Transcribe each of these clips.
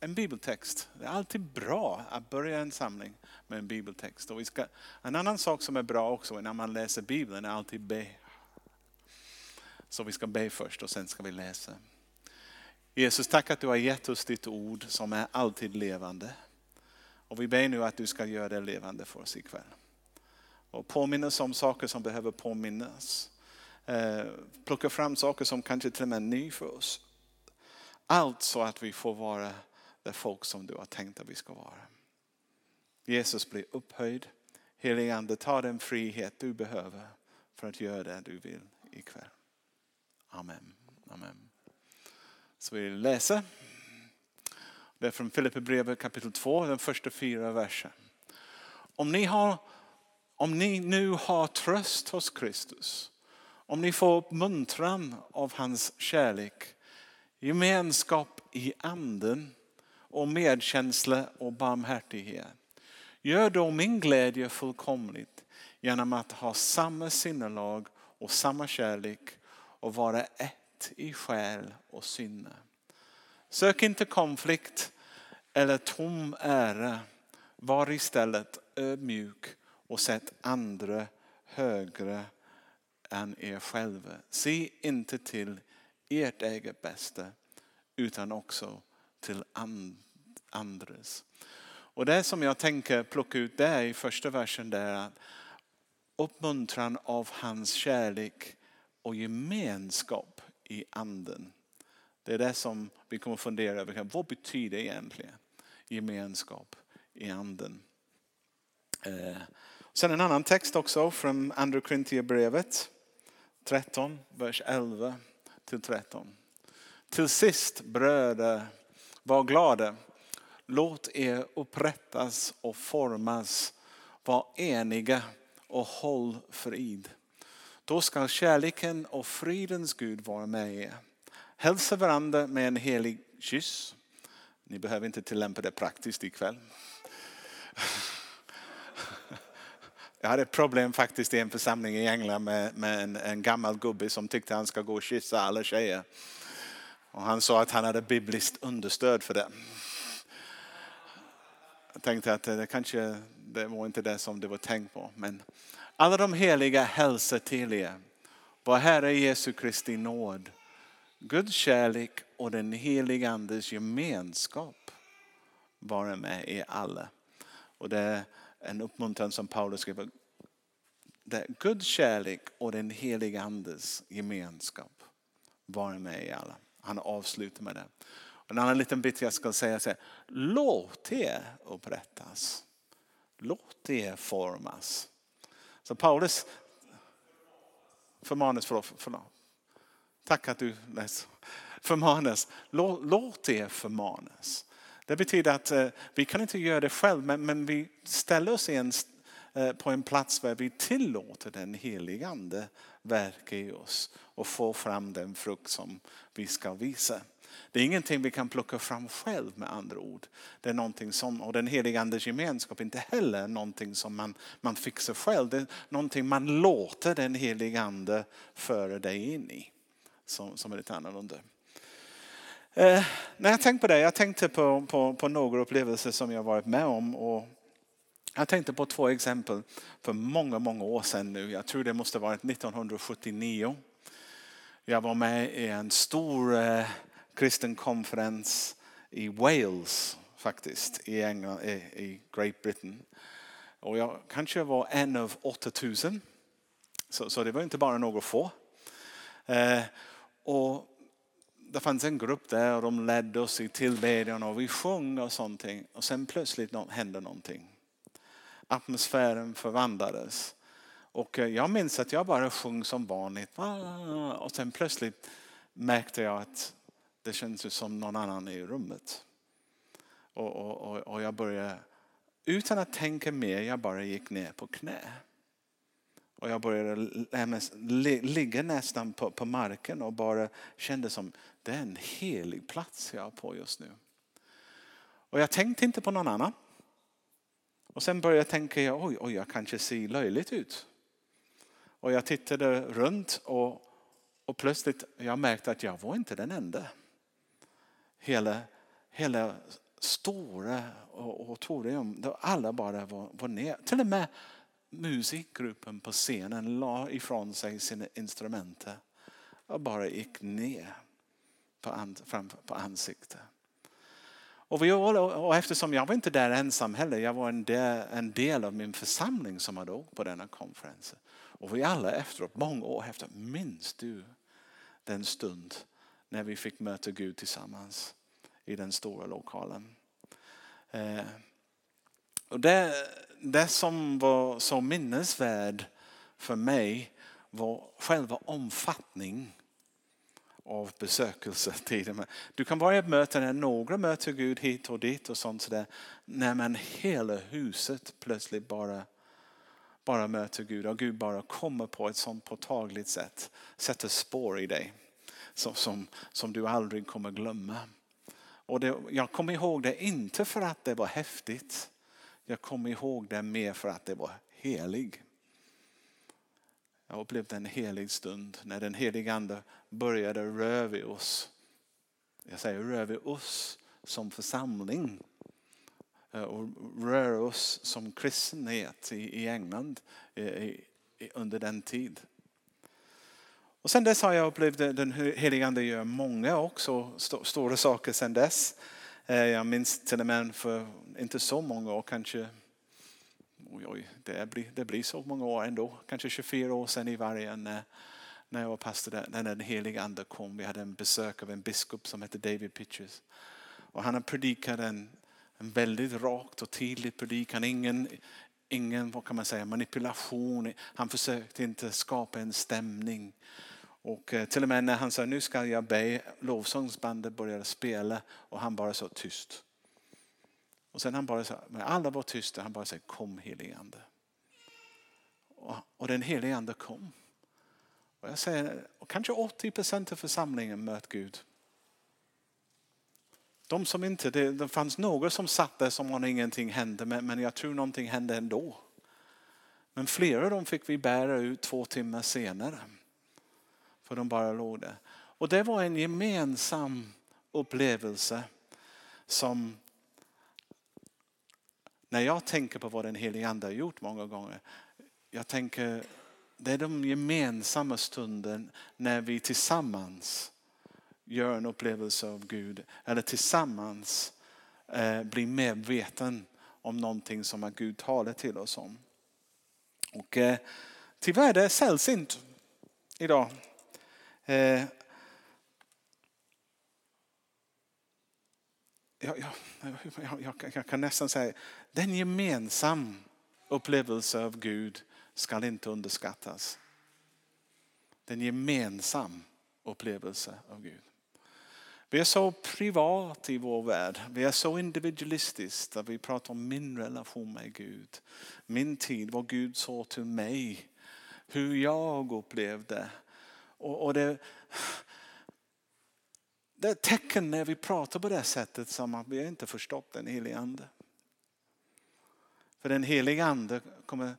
en bibeltext. Det är alltid bra att börja en samling med en bibeltext. Och vi ska, en annan sak som är bra också när man läser bibeln är alltid be. Så vi ska be först och sen ska vi läsa. Jesus, tack att du har gett oss ditt ord som är alltid levande. Och vi ber nu att du ska göra det levande för oss ikväll. Och påminna oss om saker som behöver påminnas. Eh, plocka fram saker som kanske till och med är ny för oss. Allt så att vi får vara det folk som du har tänkt att vi ska vara. Jesus blir upphöjd. Helige Ande, ta den frihet du behöver för att göra det du vill ikväll. Amen. Amen. Så vi läser. Det är från Filipperbrevet kapitel 2, den första fyra versen. Om ni, har, om ni nu har tröst hos Kristus, om ni får uppmuntran av hans kärlek, gemenskap i anden och medkänsla och barmhärtighet. Gör då min glädje fullkomligt genom att ha samma sinnelag och samma kärlek och vara ett i själ och sinne. Sök inte konflikt eller tom ära. Var istället ödmjuk och sätt andra högre än er själva. Se inte till ert eget bästa utan också till andres. Och det som jag tänker plocka ut där i första versen där att uppmuntran av hans kärlek och gemenskap i anden. Det är det som vi kommer fundera över. Vad betyder egentligen gemenskap i anden? Eh, sen en annan text också från Andra Korintierbrevet 13, vers 11 till 13. Till sist bröder, var glada. Låt er upprättas och formas. Var eniga och håll frid. Då ska kärleken och fridens Gud vara med er. Hälsa varandra med en helig kyss. Ni behöver inte tillämpa det praktiskt ikväll. Jag hade ett problem faktiskt i en församling i England med, med en, en, gammal gubbe som tyckte han ska gå och kyssa alla tjejer. Och han sa att han hade bibliskt understöd för det. Jag tänkte att det kanske det var inte det som det var tänkt på. Men alla de heliga hälsar till er. Vår Herre Jesu Kristi nåd, Guds kärlek och den heliga Andes gemenskap vara med er alla. Och det är en uppmuntran som Paulus skriver. Det är Guds kärlek och den heliga Andes gemenskap vara med er alla. Han avslutar med det. En annan liten bit jag ska säga är låt er upprättas. Låt er formas. Så Paulus förmanas, förlåt, förlåt. Tack att du läser. Förmanas. Låt, låt er förmanas. Det betyder att eh, vi kan inte göra det själv men, men vi ställer oss i en, Eh, på en plats där vi tillåter den helige ande verka i oss och få fram den frukt som vi ska visa. Det är ingenting vi kan plocka fram själv med andra ord. Det är någonting som, och den heliga andes gemenskap är inte heller någonting som man, man fixar själv. Det är någonting man låter den heliga ande föra dig in i. Som, som är lite annorlunda. Eh, när jag tänkte på det, jag tänkte på, på, på några upplevelser som jag varit med om. Och jag tänkte på två exempel för många, många år sedan nu. Jag tror det måste ha varit 1979. Jag var med i en stor eh, kristen konferens i Wales faktiskt, i, England, i Great Britain. Och jag kanske var en av 8000. Så, så det var inte bara några få. Eh, och det fanns en grupp där och de ledde oss i tillbedjan och vi sjöng och sånt. Och sen plötsligt hände någonting. Atmosfären förvandlades. Och eh, jag minns att jag bara sjöng som vanligt. Ah, och sen plötsligt märkte jag att det kändes som någon annan i rummet. Och, och, och jag började, utan att tänka mer, jag bara gick ner på knä. Och jag började ligga nästan på, på marken och bara kände som det är en helig plats jag är på just nu. Och jag tänkte inte på någon annan. Och sen började jag tänka, oj, oj, jag kanske ser löjligt ut. Och jag tittade runt och, och plötsligt jag märkte att jag var inte den enda. Hela, hela stora auditorium där alla bara var, var ner. Till och med musikgruppen på scenen la ifrån sig sina instrument och bara gick ner på, an, fram, på ansiktet. Och, vi, och eftersom jag var inte där ensam heller, jag var en del, en del av min församling som hade åkt på denna konferens. Och vi alla efteråt, många år efter, minns du den stund när vi fick möta Gud tillsammans i den stora lokalen. Eh, och det, det som var så minnesvärd för mig var själva omfattningen av besökelsetiden. Du kan vara i ett möte några möter Gud hit och dit och sånt sådär. När man hela huset plötsligt bara, bara möter Gud och Gud bara kommer på ett sånt påtagligt sätt. Sätter spår i dig som, som, som du aldrig kommer glömma. Och det, jag kommer ihåg det inte för att det var häftigt. Jag kommer ihåg det mer för att det var helig. Jag upplevde en helig stund när den helige ande började röra vid oss. Jag säger röra vid oss som församling eh, och röra oss som kristenhet i, England under den tid. Och sen dess har jag upplevt den helige ande gör många också stora saker sen dess. Eh, jag minns till och med för inte så många år, kanske oj, oj, det, blir, det blir så många år ändå, kanske 24 år sedan i vargen eh, när, jag var pastor där, när den helige ande kom. Vi hade en besök av en biskop som hette David Pitches. Och han predikade en, en väldigt rakt och tydlig predikan. Ingen, ingen vad kan man säga, manipulation. Han försökte inte skapa en stämning. Och eh, till och med när han sa nu ska jag be, lovsångsbandet började spela och han bara så tyst. Och sen han bara sa, när alla var tysta, han bara sa kom helige ande. Och, och den helige ande kom. Och jag säger, och kanske 80 procent av församlingen möt Gud. De som inte, det, det fanns några som satt där som om ingenting hände, men, men jag tror någonting hände ändå. Men flera av dem fick vi bära ut två timmar senare. För de bara låg där. Och det var en gemensam upplevelse som när jag tänker på vad den helige Ande har gjort många gånger. Jag tänker det är de gemensamma stunden när vi tillsammans gör en upplevelse av Gud. Eller tillsammans eh, blir medveten om någonting som Gud talar till oss om. Och eh, tyvärr det är sällsynt idag. Eh, jag, jag, jag, jag, kan nästan säga, den gemensam upplevelse av Gud ska inte underskattas. Den gemensam upplevelse av Gud. Vi är så privat i vår värld. Vi är så individualistiska. Vi pratar om min relation med Gud. Min tid, vad Gud sa till mig. Hur jag upplevde. Och, och det, det är ett tecken när vi pratar på det sättet som att vi inte förstått den helige ande. För den helige ande kommer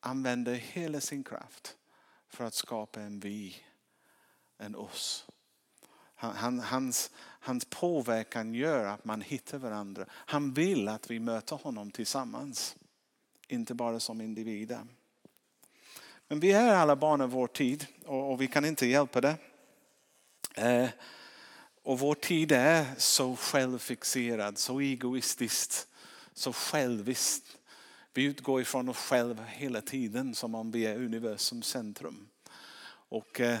använda hela sin kraft för att skapa en vi, en oss. Han, hans, hans påverkan gör att man hittar varandra. Han vill att vi möter honom tillsammans. Inte bara som individer. Men vi är alla barn av vår tid och, och vi kan inte hjälpa det. Eh, och vår tid är så självfixerad, så egoistisk, så själviskt. Vi utgår ifrån oss själva hela tiden som om vi är universums centrum. Och eh,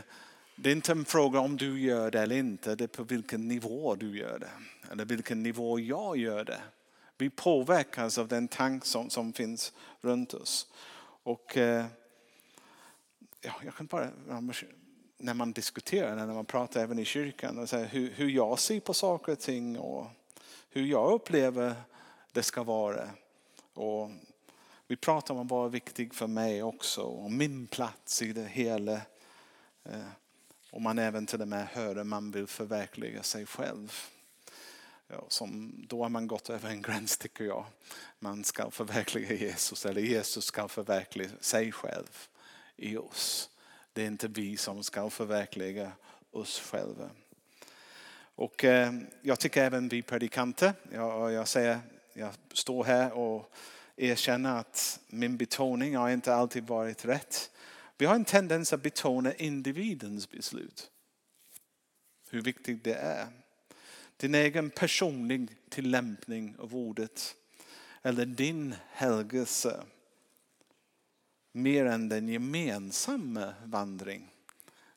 det är inte en fråga om du gör det eller inte, det är på vilken nivå du gör det. Eller vilken nivå jag gör det. Vi påverkas av den tank som, som finns runt oss. Och eh, ja, jag kan bara när man diskuterar, när man pratar även i kyrkan, och säger hur, hur jag ser på saker och ting och hur jag upplever det ska vara. Och vi pratar om vad är viktigt för mig också och min plats i det hela. Eh, och man även till och med hör att man vill förverkliga sig själv. Ja, som, då har man gått över en gräns tycker jag. Man ska förverkliga Jesus eller Jesus ska förverkliga sig själv i oss. Det är inte vi som ska förverkliga oss själva. Och eh, jag tycker även vi predikanter, jag, jag, säger, jag står här och erkänner att min betoning har inte alltid varit rätt. Vi har en tendens att betona individens beslut. Hur viktigt det är. Din egen personlig tillämpning av ordet. Eller din helgelse. Mer än den gemensamma vandring.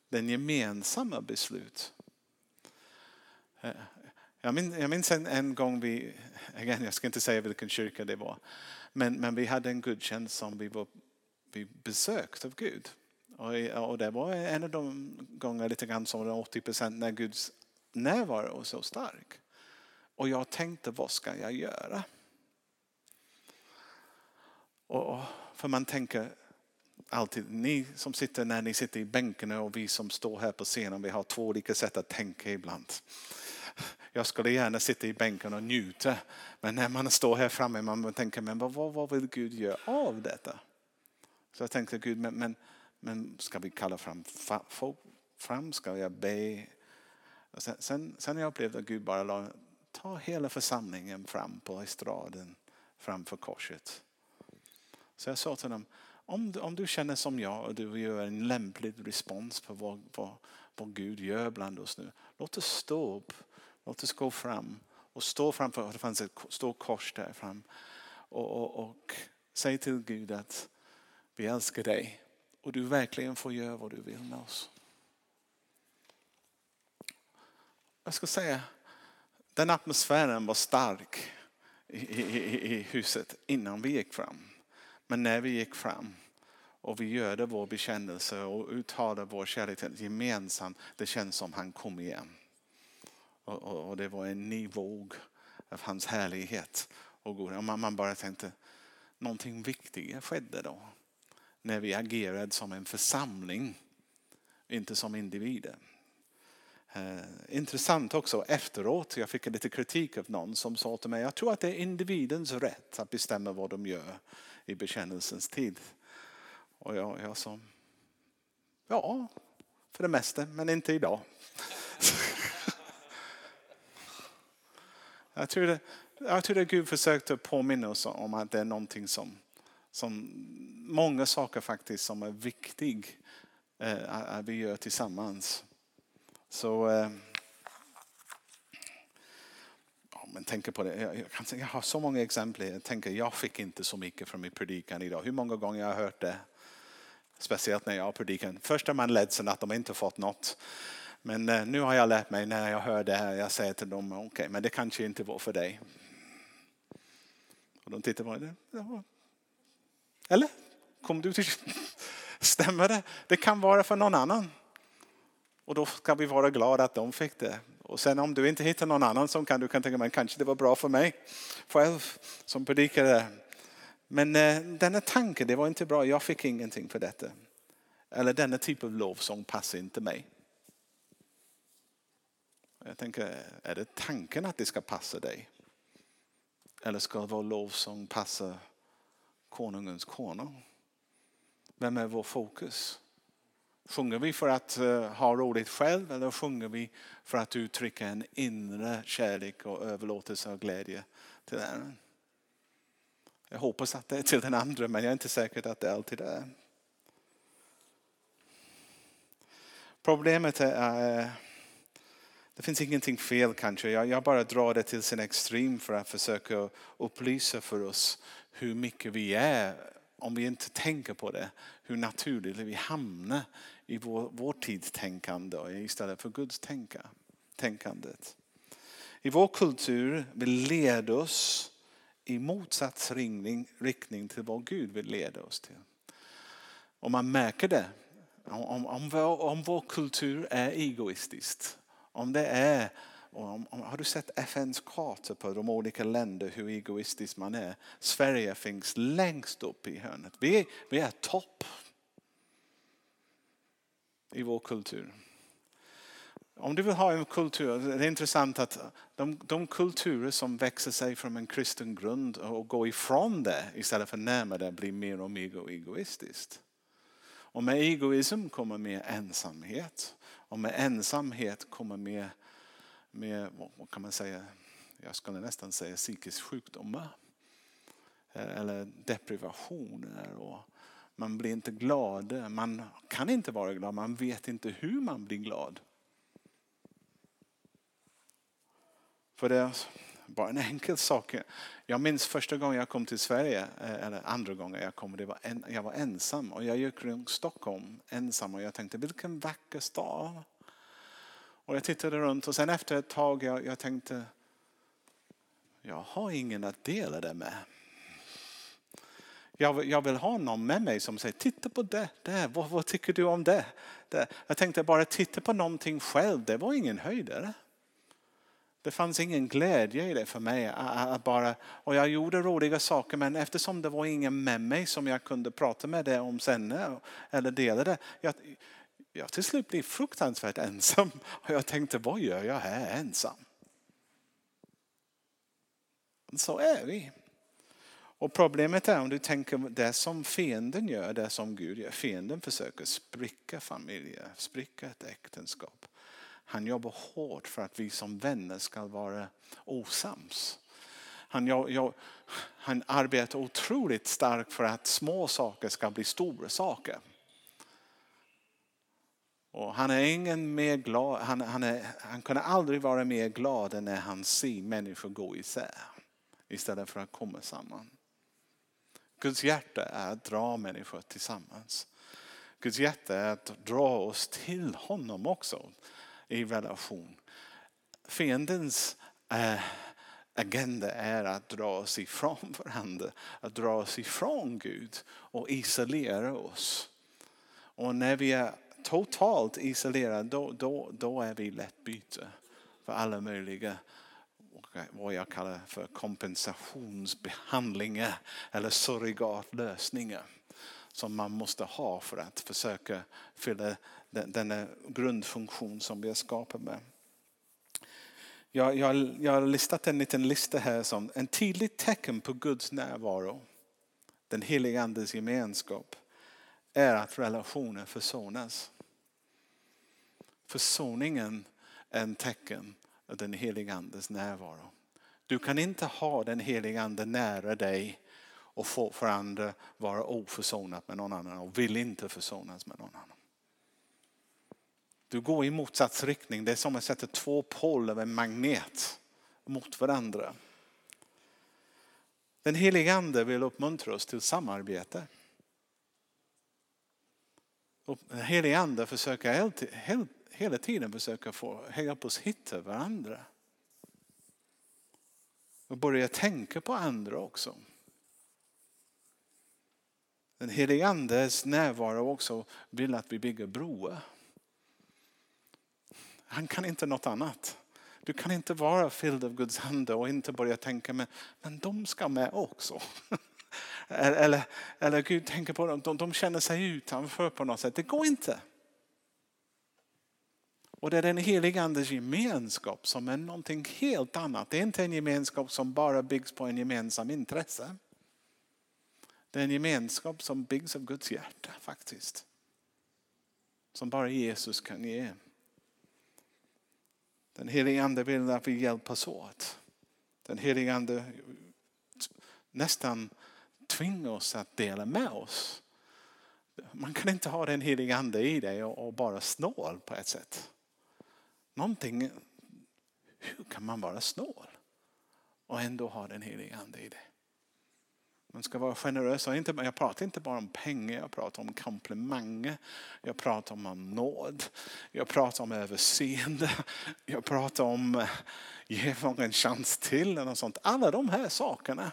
Den gemensamma beslut. Jag minns, jag minns en, en, gång vi, again, jag ska inte säga vilken kyrka det var, men, men vi hade en gudstjänst som vi var vi besökt av Gud. Och, och det var en av de gånger lite grann som 80 procent när Guds närvaro var så stark. Och jag tänkte, vad ska jag göra? Och, för man tänker alltid, ni som sitter när ni sitter i bänkarna och vi som står här på scenen, vi har två olika sätt att tänka ibland. Jag skulle gärna sitta i bänken och njuta. Men när man står här framme man tänker, men vad, vad vill Gud göra av detta? Så jag tänkte, Gud, men, men, men ska vi kalla fram folk fram? Ska jag be? Och sen, sen, sen jag upplevde att Gud bara la, ta hela församlingen fram på estraden framför korset. Så jag sa till dem, om du, om du känner som jag och du gör en lämplig respons på vad, vad, vad Gud gör bland oss nu. Låt oss stå upp Låt oss gå fram och stå framför, det fanns ett stort kors där fram. Och, och, och säg till Gud att vi älskar dig och du verkligen får göra vad du vill med oss. Jag ska säga, den atmosfären var stark i, i, i huset innan vi gick fram. Men när vi gick fram och vi gjorde vår bekännelse och uttalade vår kärlek gemensamt, det känns som han kom igen. Och, och, och det var en ny våg av hans härlighet. Och man, man bara tänkte, någonting viktigt skedde då. När vi agerade som en församling, inte som individer. Eh, intressant också efteråt, jag fick lite kritik av någon som sa till mig, jag tror att det är individens rätt att bestämma vad de gör i bekännelsens tid. Och jag, jag sa, ja, för det mesta, men inte idag. Jag tror, det, jag tror att Gud försökte påminna oss om att det är någonting som, som många saker faktiskt som är viktiga eh, att vi gör tillsammans. Så eh, ja, men tänker på det. Jag, jag, jag, har så många exempel. Jag tänker jag fick inte så mycket från min predikan idag. Hur många gånger jag har hört det? Speciellt när jag har predikan. Först är man ledsen att de inte fått något. Men eh, nu har jag lärt mig när jag hör det här, jag säger till dem, okej, okay, men det kanske inte var för dig. Och de tittar på mig, eller? Kom du till... Stämmer det? Det kan vara för någon annan. Och då ska vi vara glada att de fick det. Och sen om du inte hittar någon annan som kan du kan tänka, men kanske det var bra för mig själv som predikade. Men eh, denna tanke, det var inte bra, jag fick ingenting för detta. Eller denna typ av lovsång passar inte mig. Jag tänker, är det tanken att det ska passa dig? Eller ska vår lovsång passa konungens konung? Vem är vår fokus? Sjunger vi för att eh, ha roligt själv eller sjunger vi för att uttrycka en inre kärlek och överlåtelse och glädje till den? Jag hoppas att det är till den andra men jag är inte säker att det alltid är. Problemet är eh, det finns ingenting fel kanske. Jag, jag bara drar det till sin extrem för att försöka upplysa för oss hur mycket vi är, om vi inte tänker på det, hur naturligt vi hamnar i vår, vår tids tänkande istället för Guds tänka, tänkandet. I vår kultur vill leda oss i motsatt riktning till vad Gud vill leda oss till. Och man märker det om, om, vår, om vår kultur är egoistisk om det är, om, om, har du sett FNs kartor på de olika länder hur egoistisk man är? Sverige finns längst upp i hörnet. Vi, vi är topp i vår kultur. Om du vill ha en kultur, det är intressant att de, de kulturer som växer sig från en kristen grund och går ifrån det istället för närmare det blir mer och mer egoistiskt. Och med egoism kommer mer ensamhet. Och med ensamhet kommer mer, mer vad kan man säga, jag skulle nästan säga psykisk sjukdomar. Eh, eller deprivationer. Och man blir inte glad. Man kan inte vara glad. Man vet inte hur man blir glad. För det är bara en enkel sak. Jag minns första gången jag kom till Sverige, eh, eller andra gången jag kom, det var en, jag var ensam och jag gick runt Stockholm ensam och jag tänkte vilken vacker stad. Och jag tittade runt och sen efter ett tag jag, jag tänkte jag har ingen att dela det med. Jag, jag vill ha någon med mig som säger titta på det, det. Vad, vad tycker du om det? det? Jag tänkte bara titta på någonting själv, det var ingen höjdare. Det fanns ingen glädje i det för mig. Att bara, och jag gjorde roliga saker men eftersom det var ingen med mig som jag kunde prata med det om sen eller dela det. Jag, jag till slut blev fruktansvärt ensam och jag tänkte vad gör jag här ensam? Så är vi. Och problemet är om du tänker det som fienden gör, det som Gud gör. Fienden försöker spricka familjer, spricka ett äktenskap. Han jobbar hårt för att vi som vänner ska vara osams. Han, jag, jag, han arbetar otroligt starkt för att små saker ska bli stora saker. Och han är ingen mer glad, han, han, är, han kunde aldrig vara mer glad än när han ser människor gå isär istället för att komma samman. Guds hjärta är att dra människor tillsammans. Guds hjärta är att dra oss till honom också i relation. Fiendens eh, agenda är att dra oss ifrån varandra, att dra oss ifrån Gud och isolera oss. Och när vi är totalt isolerade då, då, då är vi lätt byte för alla möjliga vad jag kallar för kompensationsbehandlingar eller surrogatlösningar som man måste ha för att försöka fylla den grundfunktion som vi är skapade med. Jag, jag, jag har listat en liten lista här som en tydligt tecken på Guds närvaro, den heliga andes gemenskap, är att relationer försonas. Försoningen är en tecken den heliga andes närvaro. Du kan inte ha den heliga ande nära dig och få vara oförsonad med någon annan och vill inte försonas med någon annan. Du går i motsatsriktning. Det är som att sätta två poler med en magnet mot varandra. Den helige ande vill uppmuntra oss till samarbete. Den helige ande försöker helt hela tiden försöka få hjälp oss hitta varandra. Och börja tänka på andra också. Den helige Andes närvaro också vill att vi bygger broar. Han kan inte något annat. Du kan inte vara fylld av Guds ande och inte börja tänka men, men de ska med också. eller, eller Gud tänker på dem, de, de känner sig utanför på något sätt. Det går inte. Och det är den heliga andes gemenskap som är någonting helt annat. Det är inte en gemenskap som bara byggs på en gemensam intresse. Det är en gemenskap som byggs av Guds hjärta faktiskt. Som bara Jesus kan ge. Den helige ande vill att vi hjälpas åt. Den helige ande nästan tvingar oss att dela med oss. Man kan inte ha den helige ande i dig och bara snål på ett sätt. Någonting, hur kan man vara snål och ändå ha den helige ande i det? Man ska vara generös. Jag pratar inte bara om pengar, jag pratar om komplimanger. Jag pratar om nåd. Jag pratar om överseende. Jag pratar om eh, ge folk en chans till. Och sånt. Alla de här sakerna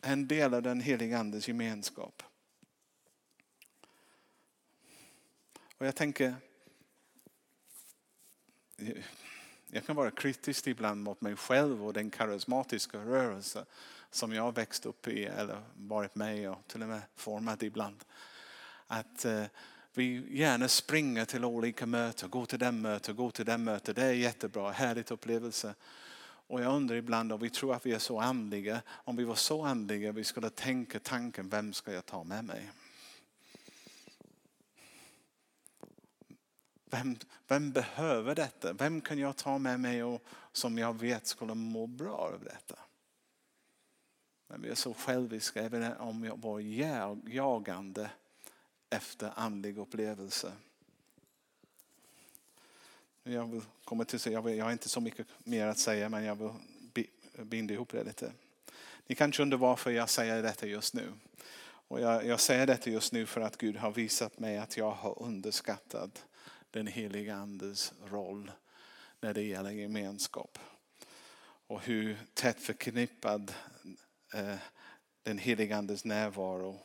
är en del av den heliga andes gemenskap. Och jag tänker jag kan vara kritisk ibland mot mig själv och den karismatiska rörelse som jag växt upp i eller varit med och till och med format ibland. Att eh, vi gärna springer till olika möten, går till den möten, går till den möten. Det är jättebra, härligt upplevelse. Och jag undrar ibland om vi tror att vi är så andliga. Om vi var så andliga vi skulle tänka tanken, vem ska jag ta med mig? Vem, vem behöver detta? Vem kan jag ta med mig och som jag vet skulle må bra av detta? Men vi är så själviska även om vår jagande efter andlig upplevelse. Jag vill komma till, jag, jag har inte så mycket mer att säga men jag vill binda ihop det lite. Ni kanske undrar varför jag säger detta just nu. Och jag, jag säger detta just nu för att Gud har visat mig att jag har underskattat den heliga Andes roll när det gäller gemenskap. Och hur tätt förknippad eh, den heliga Andes närvaro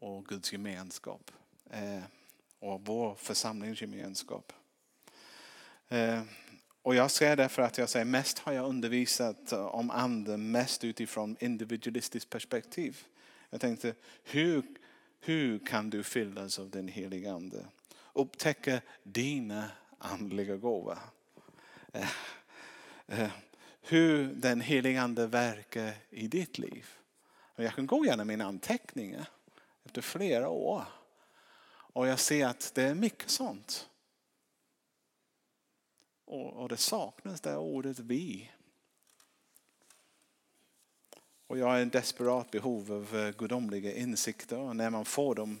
och Guds gemenskap. Eh, och vår församlingsgemenskap. Eh, och jag säger det för att jag säger mest har jag undervisat om anden mest utifrån individualistiskt perspektiv. Jag tänkte hur, hur kan du fyllas av den heliga ande? Upptäcka dina andliga gåvor. Eh, eh, hur den heliga ande verkar i ditt liv. Jag kan gå igenom mina anteckningar efter flera år. Och jag ser att det är mycket sånt. Och, det saknas det ordet vi. Och jag är i desperat behov av eh, gudomliga insikter. Och när man får dem,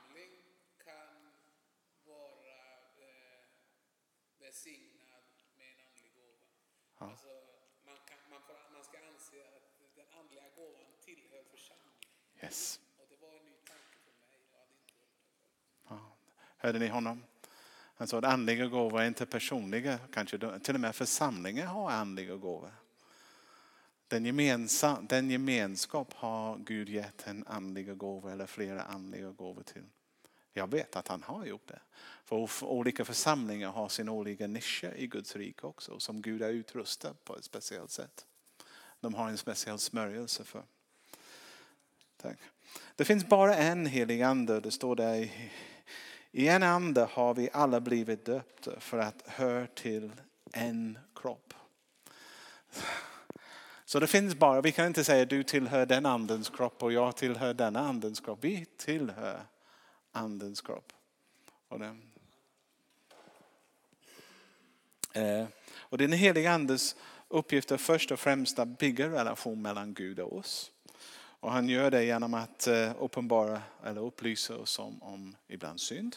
välsignad med en andlig gåva. Ja. Alltså, man, kan, man, får, man ska anse att den andliga gåvan tillhör församlingen. Yes. Och det var en ny tanke för mig. Jag hade inte ja. Hörde ni honom? Han sa att andliga gåvor är inte personliga. Kanske till och med församlingen har andliga gåvor. Den, gemensa, den gemenskap har Gud gett en andliga gåva eller flera andliga gåvor till. Jag vet att han har gjort det. För olika församlingar har sin olika nischer i Guds rike också som Gud har utrustat på ett speciellt sätt. De har en speciell smörjelse för. Tack. Det finns bara en helig ande. Det står där i en ande har vi alla blivit döpta för att höra till en kropp. Så det finns bara, vi kan inte säga du tillhör den andens kropp och jag tillhör den andens kropp. Vi tillhör andens kropp. Och den, eh, och den heliga andes uppgift är först och främst att bygga relation mellan Gud och oss. Och han gör det genom att eh, uppenbara eller upplysa oss om, om ibland synd.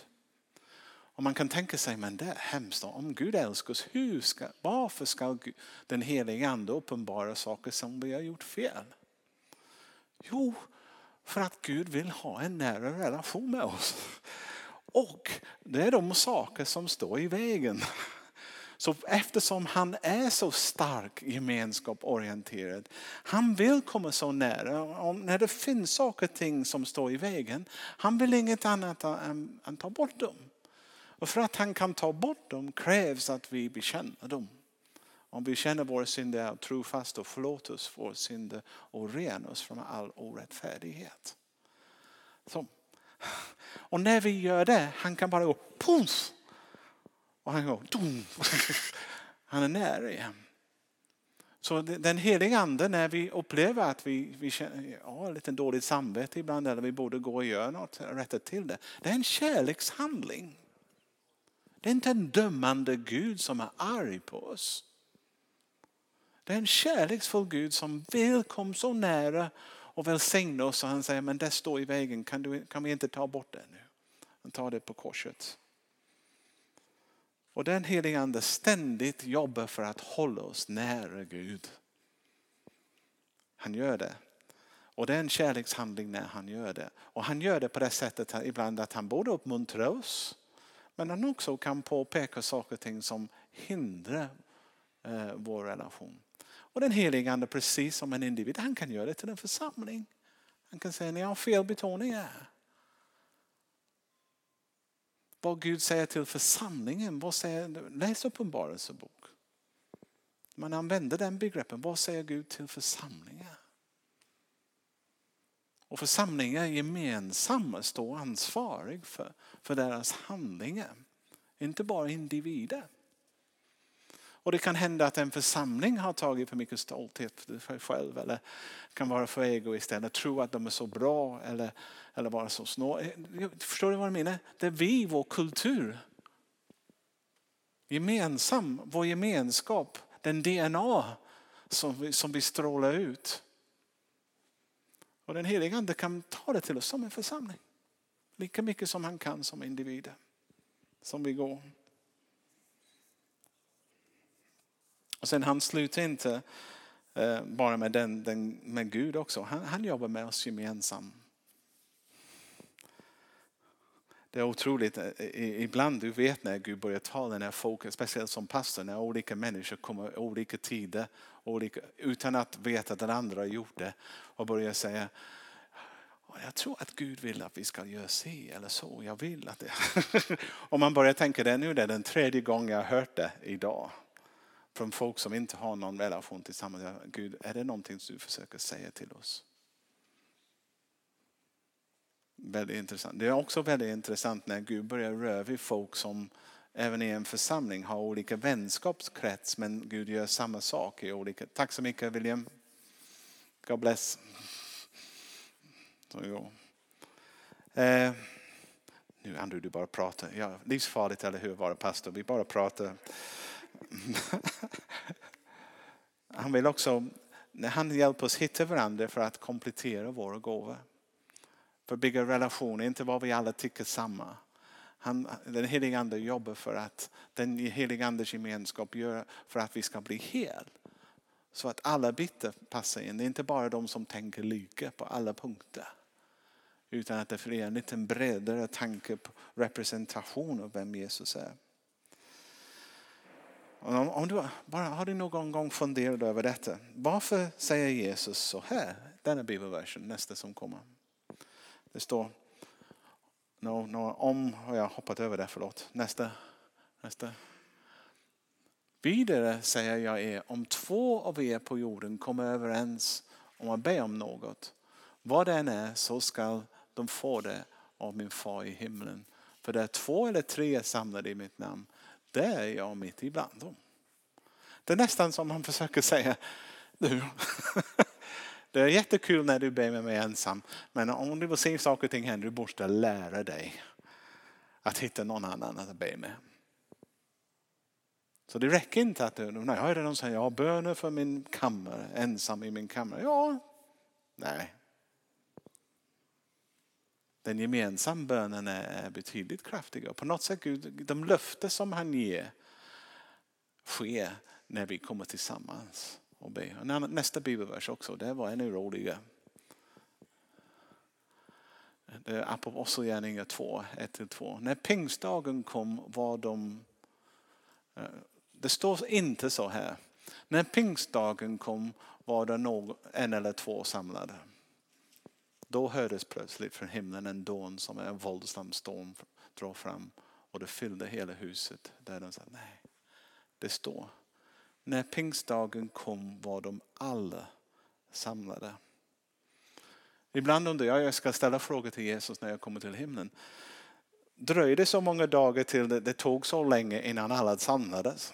Och man kan tänka sig, men det är hemskt. Om Gud älskar oss, hur ska, varför ska den heliga ande uppenbara saker som vi har gjort fel? Jo, för att Gud vill ha en nära relation med oss. Och det är de saker som står i vägen. Så eftersom han är så stark gemenskaporienterad, han vill komma så nära. Och när det finns saker och ting som står i vägen, han vill inget annat än att ta bort dem. Och för att han kan ta bort dem krävs att vi bekänner dem. Om vi känner våra synder trofast och förlåt oss våra synder och ren oss från all orättfärdighet. Så. Och när vi gör det, han kan bara gå puff! Och han går dum. Han är nära igen. Så den heliga ande när vi upplever att vi, vi känner ja, lite dåligt samvete ibland eller vi borde gå och göra något, rätta till det. Det är en kärlekshandling. Det är inte en dömande Gud som är arg på oss. Det är en kärleksfull Gud som vill komma så nära och välsigna oss. Och han säger, men det står i vägen, kan, du, kan vi inte ta bort det nu? Han tar det på korset. Och den helige ande ständigt jobbar för att hålla oss nära Gud. Han gör det. Och det är en kärlekshandling när han gör det. Och han gör det på det sättet ibland att han både uppmuntrar oss men han också kan påpeka saker och ting som hindrar eh, vår relation. Och den helige ande precis som en individ, han kan göra det till en församling. Han kan säga ni har fel betoning här. vad Gud säger till församlingen. Vad säger, läs uppenbarelsebok. Man använder den begreppen. Vad säger Gud till församlingar? Och församlingen gemensamt står ansvarig för, för deras handlingar. Inte bara individer. Och det kan hända att en församling har tagit för mycket stolthet för sig själv eller kan vara för egoist eller tro att de är så bra eller, eller vara så snå. Förstår du vad jag menar? Det är vi, vår kultur. Gemensam, vår gemenskap, den DNA som vi, som vi strålar ut. Och den helige Ande kan ta det till oss som en församling. Lika mycket som han kan som individer. Som vi går. Och sen han slutar inte eh, bara med, den, den, med Gud också. Han, han jobbar med oss gemensamt. Det är otroligt. Eh, ibland du vet när Gud börjar tala när folk, speciellt som pastor, när olika människor kommer olika tider olika, utan att veta att den andra har gjort det och börjar säga jag tror att Gud vill att vi ska göra si eller så. Jag vill att det. Om man börjar tänka det nu, det är den tredje gången jag har hört det idag från folk som inte har någon relation tillsammans. Gud, är det någonting du försöker säga till oss? Väldigt intressant. Det är också väldigt intressant när Gud börjar röra vid folk som även i en församling har olika vänskapskrets men Gud gör samma sak i olika. Tack så mycket William. God bless. Så eh, nu Andrew, du bara pratar. Ja, livsfarligt eller hur vara pastor. Vi bara pratar. han vill också, han hjälper oss hitta varandra för att komplettera våra gåvor. För att bygga relationer, inte vad vi alla tycker samma. Han, den helige Ande jobbar för att den helige Andes gemenskap gör för att vi ska bli hel. Så att alla bitar passar in. Det är inte bara de som tänker lika på alla punkter. Utan att det är en liten bredare tanke på representation av vem Jesus är. Om, du bara, har du någon gång funderat över detta? Varför säger Jesus så här? Denna bibelversen, nästa som kommer. Det står, no, no, om har jag hoppat över det, förlåt. Nästa. nästa. Vidare säger jag er, om två av er på jorden kommer överens om att be om något, vad det än är så ska de få det av min far i himlen. För det är två eller tre samlade i mitt namn, det är jag mitt ibland dem. Det är nästan som man försöker säga, du, det är jättekul när du ber med mig ensam, men om du vill se saker och ting hända, du måste lära dig att hitta någon annan att be med. Så det räcker inte att du, nej, jag hörde någon säga, jag har böner för min kammare, ensam i min kammare. Ja, nej. Den gemensamma bönen är betydligt kraftigare. På något sätt, Gud, de löften som han ger sker när vi kommer tillsammans och ber. Nästa bibelvers också, det var ännu roligare. Det är Apostlagärningarna 2, 1-2. När pingstdagen kom var de... Eh, det står inte så här. När pingstdagen kom var det någon, en eller två samlade. Då hördes plötsligt från himlen en dån som en våldsam storm drar fram och det fyllde hela huset. Där de sa, nej, det står när pingstdagen kom var de alla samlade. Ibland undrar jag, jag ska ställa frågor till Jesus när jag kommer till himlen. Dröjde det så många dagar till det, det tog så länge innan alla samlades?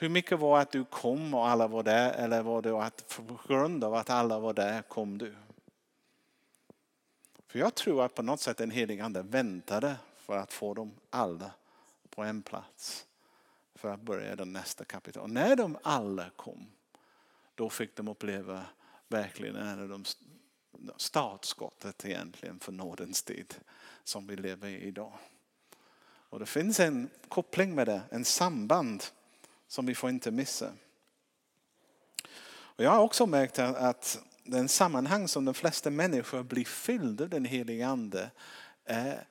Hur mycket var att du kom och alla var där eller var det att på grund av att alla var där kom du? För jag tror att på något sätt den helige ande väntade för att få dem alla på en plats för att börja den nästa kapitel. Och när de alla kom, då fick de uppleva verkligen när de startskottet egentligen för nådens tid som vi lever i idag. Och det finns en koppling med det, en samband som vi får inte missa. Och jag har också märkt att den sammanhang som de flesta människor blir fyllda av den helige ande är,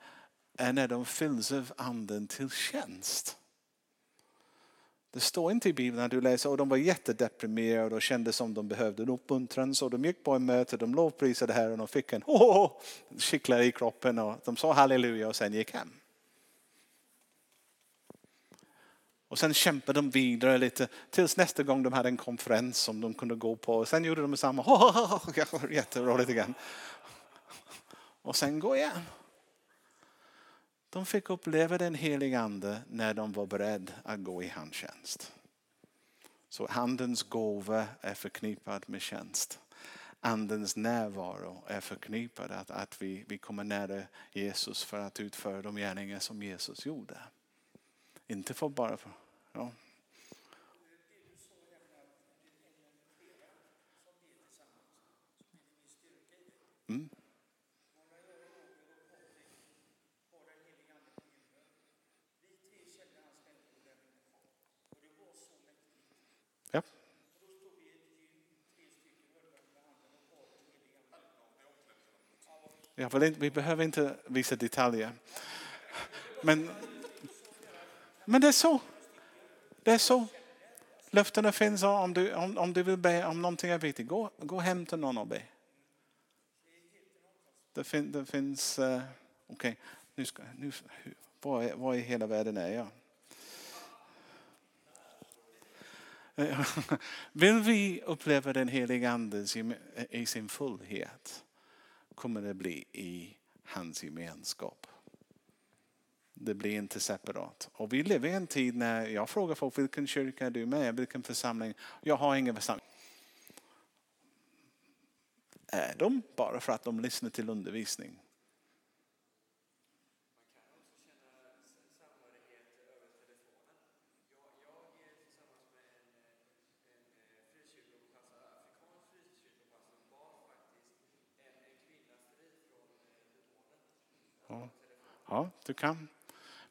är när de fylls av anden till tjänst. Det står inte i Bibeln när du läser att de var jättedeprimerade och kände som de behövde en uppmuntran. Så de gick på en möte, de lovprisade här och de fick en oh, kittlar i kroppen och de sa halleluja och sen gick hem. Och sen kämpade de vidare lite tills nästa gång de hade en konferens som de kunde gå på. Och sen gjorde de samma. Oh, jätteroligt igen. Och sen gå igen. De fick uppleva den heliga ande när de var beredda att gå i hans tjänst. Så andens gåva är förknippad med tjänst. Andens närvaro är förknippad att, att vi, vi kommer nära Jesus för att utföra de gärningar som Jesus gjorde. Inte för bara för... Ja. Mm. Ja. Vi behöver inte visa detaljer. Men, men det är så. Det är så. Löftena finns om du, om, om du vill be om någonting är viktigt. Gå, gå hem till någon och be. Det, fin, det finns, uh, okej, okay. nu ska, nu, var, är, var i hela världen är jag? Eh, vill vi uppleva den heliga ande i sin fullhet kommer det bli i hans gemenskap. Det blir inte separat. Och vi lever i en tid när jag frågar folk vilken kyrka är du med Vilken församling? Jag har ingen församling. Är de bara för att de lyssnar till undervisning? Ja, du kan.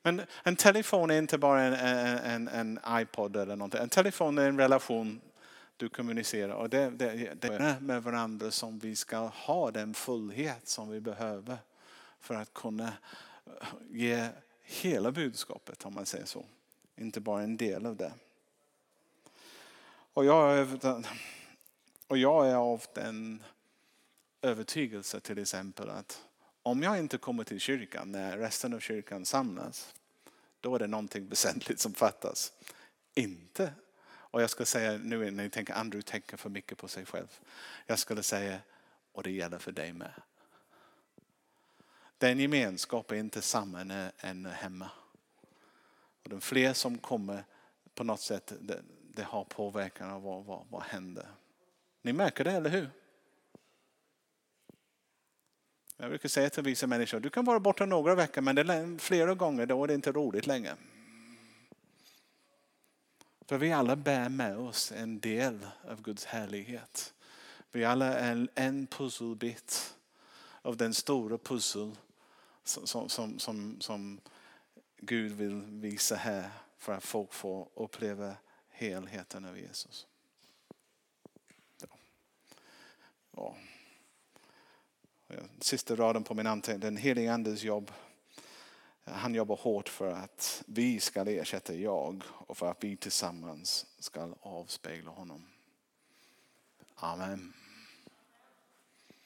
Men en telefon är inte bara en, en, en iPod eller någonting. En telefon är en relation du kommunicerar. Och det, det, det är med varandra som vi ska ha den fullhet som vi behöver för att kunna ge hela budskapet om man säger så. Inte bara en del av det. Och jag är, och jag är av den övertygelse till exempel att om jag inte kommer till kyrkan när resten av kyrkan samlas, då är det någonting väsentligt som fattas. Inte, och jag ska säga nu när ni tänker Andrew tänker för mycket på sig själv. Jag skulle säga, och det gäller för dig med. Den gemenskap är inte samma än hemma. Och de fler som kommer på något sätt, det, det har påverkan av vad, vad, vad händer. Ni märker det, eller hur? Jag brukar säga till vissa människor, du kan vara borta några veckor men det är flera gånger då är det inte roligt längre. För vi alla bär med oss en del av Guds härlighet. Vi alla är en pusselbit av den stora pussel som, som, som, som Gud vill visa här för att folk får uppleva helheten av Jesus. Ja. Sista raden på min anteckning, den helige andes jobb. Han jobbar hårt för att vi ska ersätta jag och för att vi tillsammans ska avspegla honom. Amen.